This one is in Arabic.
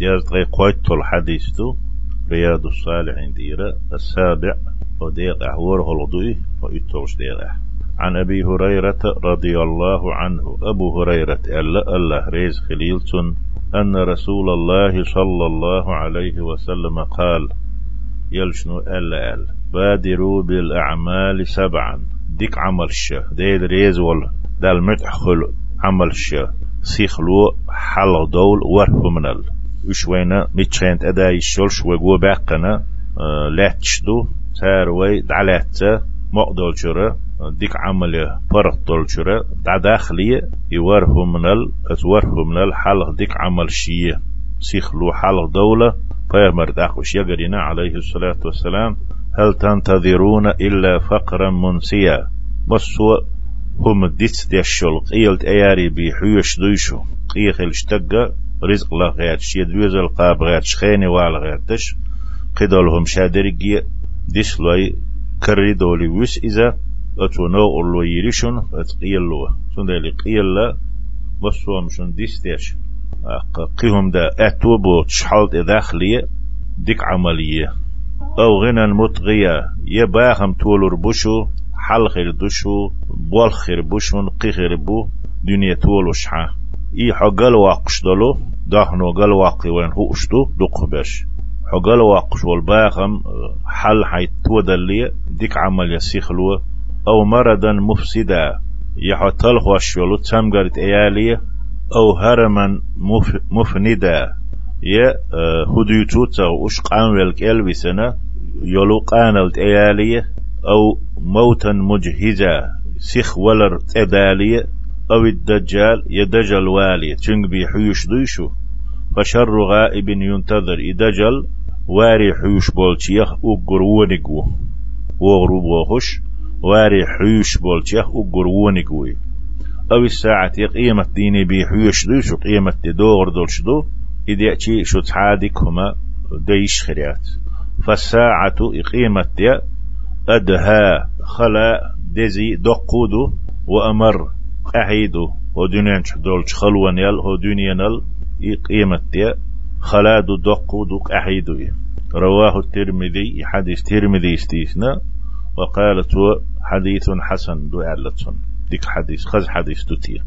يزغي قويت الحديث تو رياض الصالحين ديرة السابع وديق أحور غلطوي ويتوش ديق عن أبي هريرة رضي الله عنه أبو هريرة ألا الله ريز خليلتون أن رسول الله صلى الله عليه وسلم قال يلشنو ألا أل بادروا بالأعمال سبعا. ديك عمل الشه ديد ريز ولا. دال متحخل عمل الشه سيخلو حل دول ورف منل وشوينا متشينت أدا يشولش وقو باقنا آه لاتشدو تاروي دعلاتة مقدول شرا ديك عمل برطل شرا دا داخلية يوره منل اتوره منل حلق ديك عمل شيء سيخلو حلق دولة فيمر داخوش. يقرينا عليه الصلاة والسلام هل تنتظرون إلا فقرا منسيا؟ بسوا هم ديت ديشول قيلت إياري بي حيوش دويشو. قيخ الشتقة رزق لا غير شي دويز القاب غير شخيني وال غير تش. قدولهم شادرقية ديش لوي كري دولي ويس إذا أتو نو أولو يريشون أتقيل لو سندالي قيل لا بسوا مشون ديس ديش قيهم دا أتو بو تشحالت داخلية ديك عملية. أو غنى المطغية يباهم تولر بشو حل خير دشو بول خير بوشون قي خير بو دنيا تولو شحا. إي حقل واقش دلو داخنو قل واقي وين هو اشتو دق بش حقل واقش والباخم حل حيت تودلي ديك عمل يسيخلو أو مرضا مفسدا. يحطل خوشولو تمغرت إيالية أو هرما مف مفندا. يا هديتو تاو اش قانويل كالبسنا يلو قانلت إيالية أو موتا مجهزا. سيخ ولر تدالية أو الدجال يدجل والي تنق بي حيوش ديشو. فشر غائب ينتظر إدجل واري حيوش بولتيخ أقر ونقو. وغرو بوخش واري حيوش بولتيخ أقر أو الساعة قيمة ديني بي حيوش ديشو قيمة دوغر دولشدو إذا أتي شو تحادك هما ديش خريات. فالساعة إقيمة دي أدها خلا دزي دقودو وأمر أحيدو ودنيا دول خلوان يل ودنيا نل قيمة خلادو دقودو أحيدو رواه الترمذي. حديث ترمذي استيسنا. وقالت حديث حسن. دو ديك حديث. خز حديث تتيه